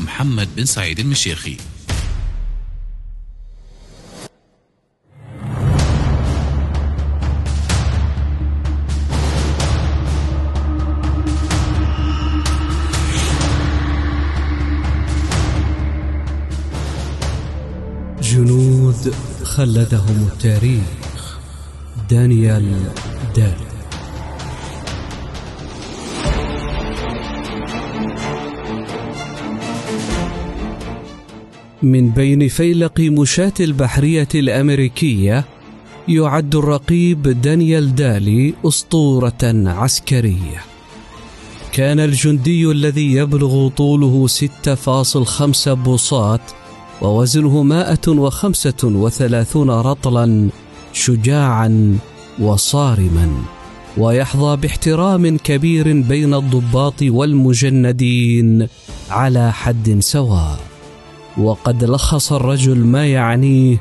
محمد بن سعيد المشيخي. جنود خلدهم التاريخ. دانيال دال من بين فيلق مشاة البحرية الأمريكية يعد الرقيب دانيال دالي أسطورة عسكرية. كان الجندي الذي يبلغ طوله 6.5 بوصات ووزنه 135 رطلا شجاعا وصارما ويحظى باحترام كبير بين الضباط والمجندين على حد سواء. وقد لخص الرجل ما يعنيه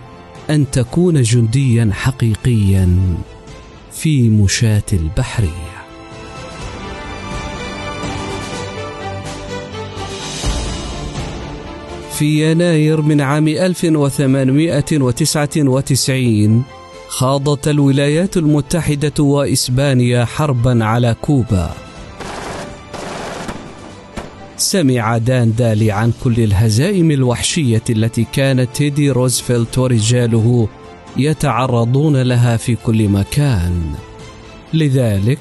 أن تكون جنديا حقيقيا في مشاة البحرية. في يناير من عام 1899 خاضت الولايات المتحدة وإسبانيا حربا على كوبا. سمع دان دالي عن كل الهزائم الوحشية التي كانت تيدي روزفلت ورجاله يتعرضون لها في كل مكان. لذلك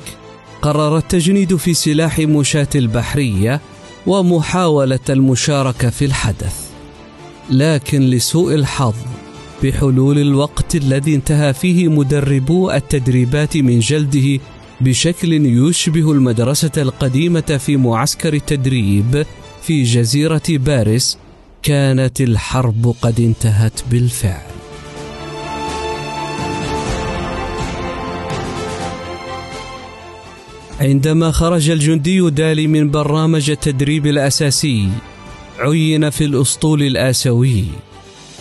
قرر التجنيد في سلاح مشاة البحرية ومحاولة المشاركة في الحدث لكن لسوء الحظ بحلول الوقت الذي انتهى فيه مدربو التدريبات من جلده بشكل يشبه المدرسة القديمة في معسكر التدريب في جزيرة باريس كانت الحرب قد انتهت بالفعل. عندما خرج الجندي دالي من برنامج التدريب الأساسي عين في الأسطول الآسيوي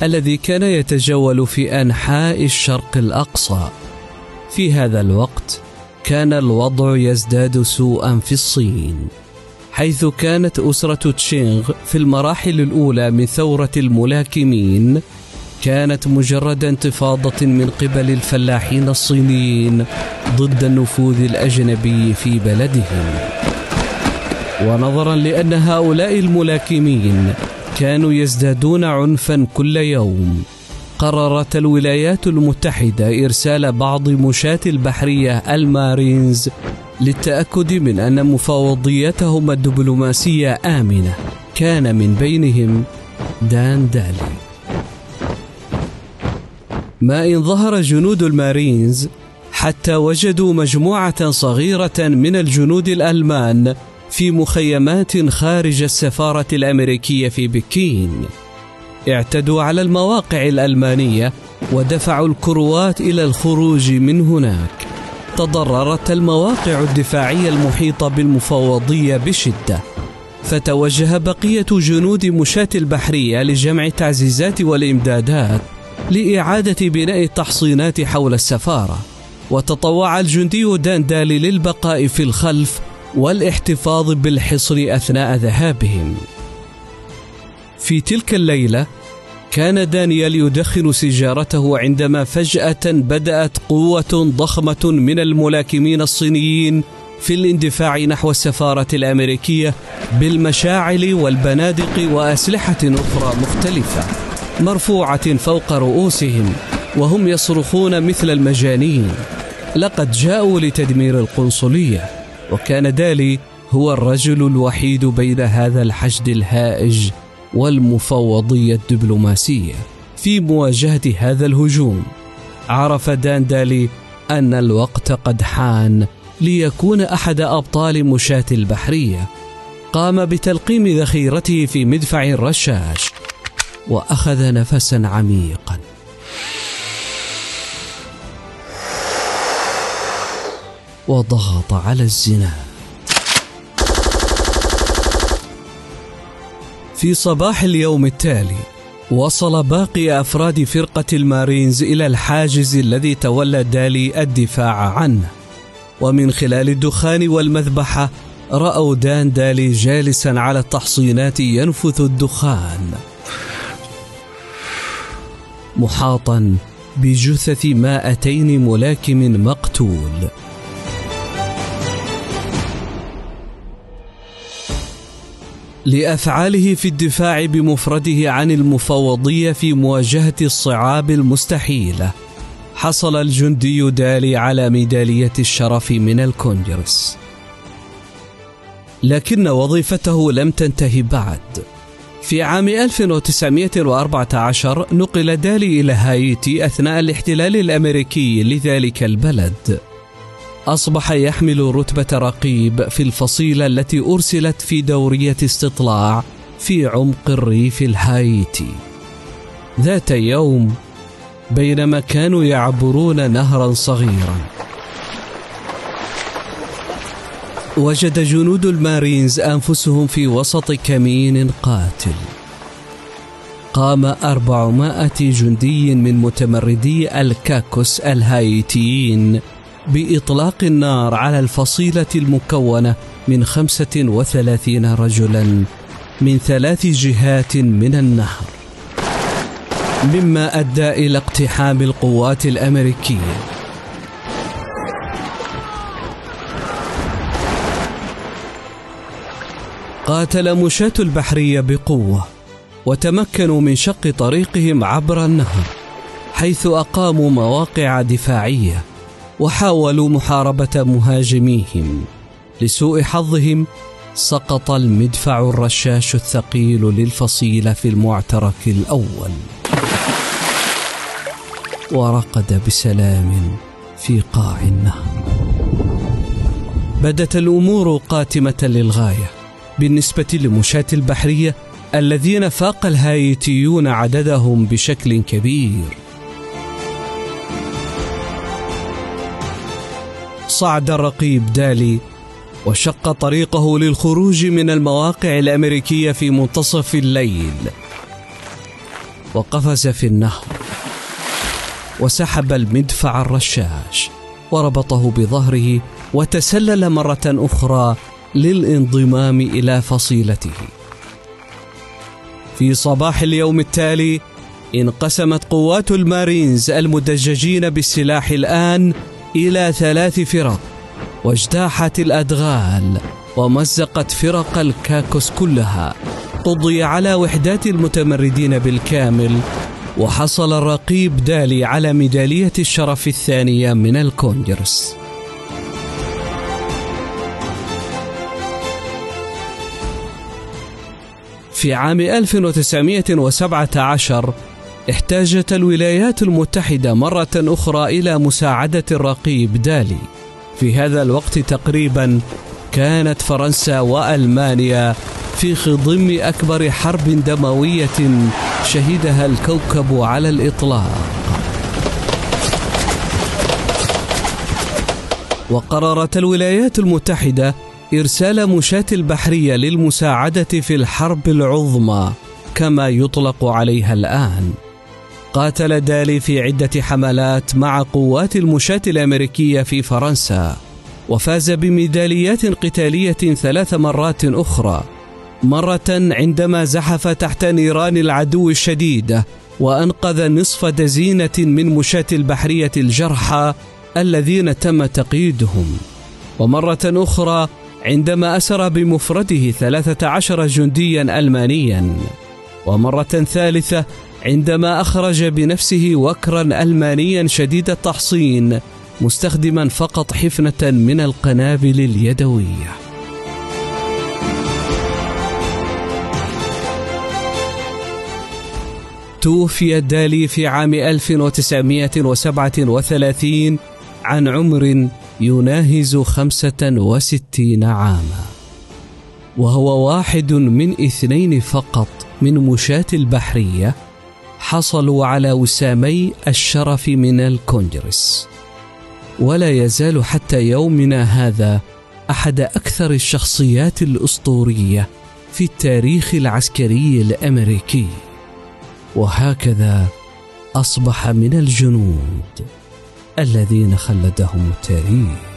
الذي كان يتجول في أنحاء الشرق الأقصى. في هذا الوقت كان الوضع يزداد سوءا في الصين حيث كانت أسرة تشينغ في المراحل الأولى من ثورة الملاكمين كانت مجرد انتفاضة من قبل الفلاحين الصينيين ضد النفوذ الأجنبي في بلدهم. ونظرا لأن هؤلاء الملاكمين كانوا يزدادون عنفا كل يوم. قررت الولايات المتحدة إرسال بعض مشاة البحرية المارينز للتأكد من أن مفاوضيتهم الدبلوماسية آمنة. كان من بينهم دان دالي. ما إن ظهر جنود المارينز حتى وجدوا مجموعة صغيرة من الجنود الألمان في مخيمات خارج السفارة الأمريكية في بكين. اعتدوا على المواقع الألمانية ودفعوا الكروات إلى الخروج من هناك. تضررت المواقع الدفاعية المحيطة بالمفوضية بشدة. فتوجه بقية جنود مشاة البحرية لجمع التعزيزات والإمدادات لإعادة بناء التحصينات حول السفارة. وتطوع الجندي داندالي للبقاء في الخلف والاحتفاظ بالحصن أثناء ذهابهم. في تلك الليلة كان دانيال يدخن سيجارته عندما فجأة بدأت قوة ضخمة من الملاكمين الصينيين في الاندفاع نحو السفارة الأمريكية بالمشاعل والبنادق وأسلحة أخرى مختلفة مرفوعة فوق رؤوسهم وهم يصرخون مثل المجانين. لقد جاءوا لتدمير القنصلية وكان دالي هو الرجل الوحيد بين هذا الحشد الهائج والمفوضية الدبلوماسية في مواجهة هذا الهجوم. عرف دان دالي أن الوقت قد حان ليكون أحد أبطال مشاة البحرية. قام بتلقيم ذخيرته في مدفع الرشاش وأخذ نفسا عميقا. وضغط على الزناد في صباح اليوم التالي وصل باقي أفراد فرقة المارينز إلى الحاجز الذي تولى دالي الدفاع عنه. ومن خلال الدخان والمذبحة رأوا دان دالي جالسا على التحصينات ينفث الدخان. محاطا بجثث مائتين ملاكم مقتول. لأفعاله في الدفاع بمفرده عن المفوضية في مواجهة الصعاب المستحيله حصل الجندي دالي على ميدالية الشرف من الكونجرس لكن وظيفته لم تنتهي بعد. في عام 1914 نقل دالي إلى هايتي أثناء الاحتلال الأمريكي لذلك البلد. أصبح يحمل رتبة رقيب في الفصيلة التي أرسلت في دورية استطلاع في عمق الريف الهايتي. ذات يوم بينما كانوا يعبرون نهرا صغيرا وجد جنود المارينز أنفسهم في وسط كمين قاتل قام أربعمائة جندي من متمردي الكاكوس الهايتيين بإطلاق النار على الفصيلة المكونة من خمسة وثلاثين رجلا من ثلاث جهات من النهر. مما أدى إلى اقتحام القوات الأمريكية. قاتل مشاة البحرية بقوة وتمكنوا من شق طريقهم عبر النهر حيث أقاموا مواقع دفاعية وحاولوا محاربة مهاجميهم. لسوء حظهم سقط المدفع الرشاش الثقيل للفصيلة في المعترك الأول. ورقد بسلام في قاع النهر بدت الأمور قاتمة للغاية. بالنسبة لمشاة البحرية الذين فاق الهايتيون عددهم بشكل كبير. صعد الرقيب دالي وشق طريقه للخروج من المواقع الأمريكية في منتصف الليل. وقفز في النهر وسحب المدفع الرشاش وربطه بظهره وتسلل مرة أخرى للانضمام إلى فصيلته. في صباح اليوم التالي انقسمت قوات المارينز المدججين بالسلاح الآن إلى ثلاث فرق واجتاحت الأدغال ومزقت فرق الكاكوس كلها. قضي على وحدات المتمردين بالكامل وحصل الرقيب دالي على ميدالية الشرف الثانية من الكونجرس. في عام 1917 احتاجت الولايات المتحدة مرة أخرى إلى مساعدة الرقيب دالي. في هذا الوقت تقريبا كانت فرنسا وألمانيا في خضم أكبر حرب دموية شهدها الكوكب على الإطلاق. وقررت الولايات المتحدة إرسال مشاة البحرية للمساعدة في الحرب العظمى كما يطلق عليها الآن. قاتل دالي في عدة حملات مع قوات المشاة الأمريكية في فرنسا وفاز بميداليات قتالية ثلاث مرات أخرى مرة عندما زحف تحت نيران العدو الشديدة وأنقذ نصف دزينة من مشاة البحرية الجرحى الذين تم تقييدهم. ومرة أخرى عندما أسر بمفرده ثلاثة عشر جنديا ألمانيا. ومرة ثالثة عندما أخرج بنفسه وكرا ألمانيا شديد التحصين مستخدما فقط حفنة من القنابل اليدوية. توفي دالي في عام 1937 عن عمر يناهز 65 عاما. وهو واحد من اثنين فقط من مشاة البحرية حصلوا على وسامي الشرف من الكونجرس. ولا يزال حتى يومنا هذا أحد أكثر الشخصيات الأسطورية في التاريخ العسكري الأمريكي. وهكذا أصبح من الجنود الذين خلدهم التاريخ.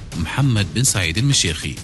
محمد بن سعيد المشيخي.